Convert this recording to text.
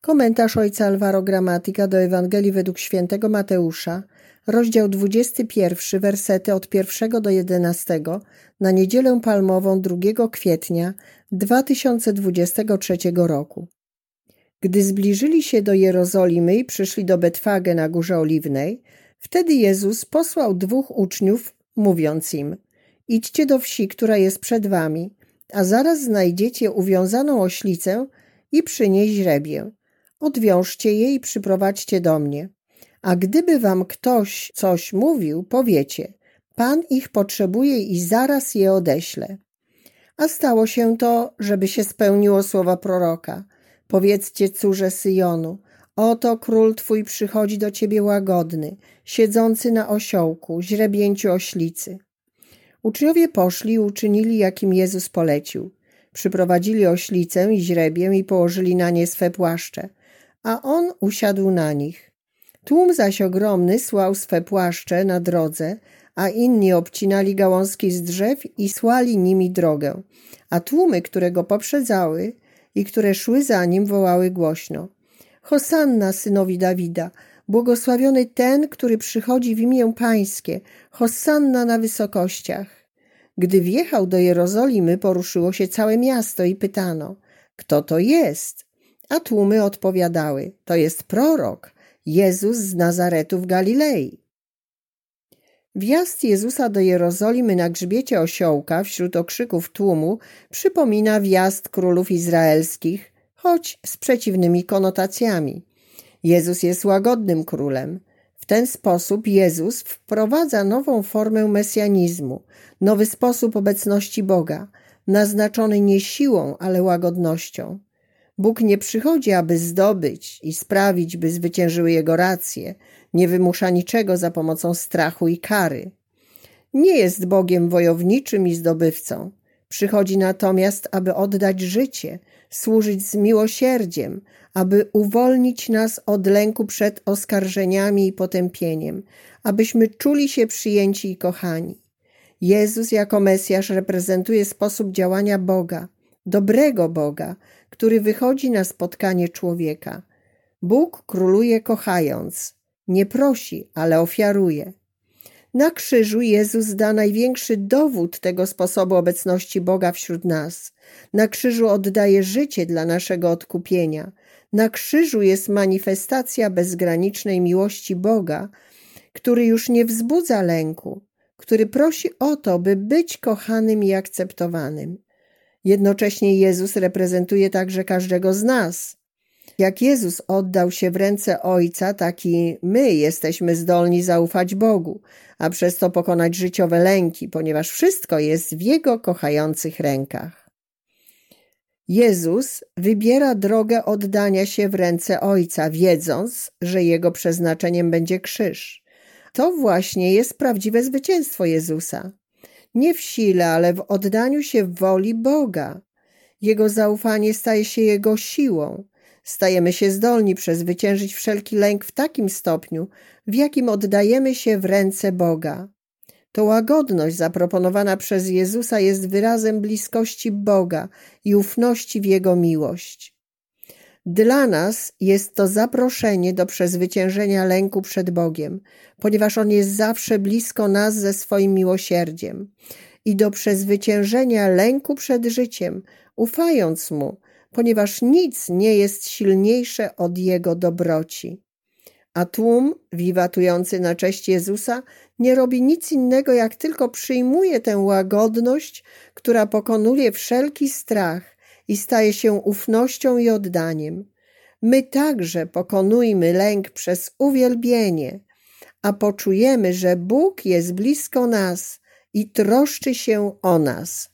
Komentarz ojca Alvaro Gramatika do Ewangelii według świętego Mateusza, rozdział 21, wersety od 1 do 11 na niedzielę palmową 2 kwietnia 2023 roku. Gdy zbliżyli się do Jerozolimy i przyszli do Betwagę na Górze Oliwnej, wtedy Jezus posłał dwóch uczniów, mówiąc im Idźcie do wsi, która jest przed wami, a zaraz znajdziecie uwiązaną oślicę i przy niej źrebię odwiążcie je i przyprowadźcie do mnie. A gdyby wam ktoś coś mówił, powiecie, Pan ich potrzebuje i zaraz je odeślę. A stało się to, żeby się spełniło słowa proroka. Powiedzcie córze Syjonu, oto król twój przychodzi do ciebie łagodny, siedzący na osiołku, źrebięciu oślicy. Uczniowie poszli i uczynili, jakim Jezus polecił. Przyprowadzili oślicę i źrebię i położyli na nie swe płaszcze – a on usiadł na nich. Tłum zaś ogromny słał swe płaszcze na drodze, a inni obcinali gałązki z drzew i słali nimi drogę, a tłumy, które go poprzedzały i które szły za nim, wołały głośno. Hosanna synowi Dawida, błogosławiony ten, który przychodzi w imię Pańskie, Hosanna na wysokościach. Gdy wjechał do Jerozolimy, poruszyło się całe miasto i pytano, kto to jest? A tłumy odpowiadały: To jest prorok, Jezus z Nazaretu w Galilei. Wjazd Jezusa do Jerozolimy na grzbiecie osiołka wśród okrzyków tłumu przypomina wjazd królów izraelskich, choć z przeciwnymi konotacjami. Jezus jest łagodnym królem. W ten sposób Jezus wprowadza nową formę mesjanizmu, nowy sposób obecności Boga, naznaczony nie siłą, ale łagodnością. Bóg nie przychodzi, aby zdobyć i sprawić, by zwyciężyły jego racje, nie wymusza niczego za pomocą strachu i kary. Nie jest Bogiem wojowniczym i zdobywcą. Przychodzi natomiast, aby oddać życie, służyć z miłosierdziem, aby uwolnić nas od lęku przed oskarżeniami i potępieniem, abyśmy czuli się przyjęci i kochani. Jezus jako Mesjasz reprezentuje sposób działania Boga, dobrego Boga, który wychodzi na spotkanie człowieka. Bóg króluje kochając, nie prosi, ale ofiaruje. Na krzyżu Jezus da największy dowód tego sposobu obecności Boga wśród nas. Na krzyżu oddaje życie dla naszego odkupienia. Na krzyżu jest manifestacja bezgranicznej miłości Boga, który już nie wzbudza lęku, który prosi o to, by być kochanym i akceptowanym. Jednocześnie Jezus reprezentuje także każdego z nas. Jak Jezus oddał się w ręce Ojca, tak i my jesteśmy zdolni zaufać Bogu, a przez to pokonać życiowe lęki, ponieważ wszystko jest w Jego kochających rękach. Jezus wybiera drogę oddania się w ręce Ojca, wiedząc, że Jego przeznaczeniem będzie krzyż. To właśnie jest prawdziwe zwycięstwo Jezusa nie w sile, ale w oddaniu się woli Boga. Jego zaufanie staje się Jego siłą. Stajemy się zdolni przezwyciężyć wszelki lęk w takim stopniu, w jakim oddajemy się w ręce Boga. To łagodność zaproponowana przez Jezusa jest wyrazem bliskości Boga i ufności w Jego miłość. Dla nas jest to zaproszenie do przezwyciężenia lęku przed Bogiem, ponieważ On jest zawsze blisko nas ze swoim miłosierdziem i do przezwyciężenia lęku przed życiem, ufając Mu, ponieważ nic nie jest silniejsze od Jego dobroci. A tłum, wiwatujący na cześć Jezusa, nie robi nic innego, jak tylko przyjmuje tę łagodność, która pokonuje wszelki strach i staje się ufnością i oddaniem. My także pokonujmy lęk przez uwielbienie, a poczujemy, że Bóg jest blisko nas i troszczy się o nas.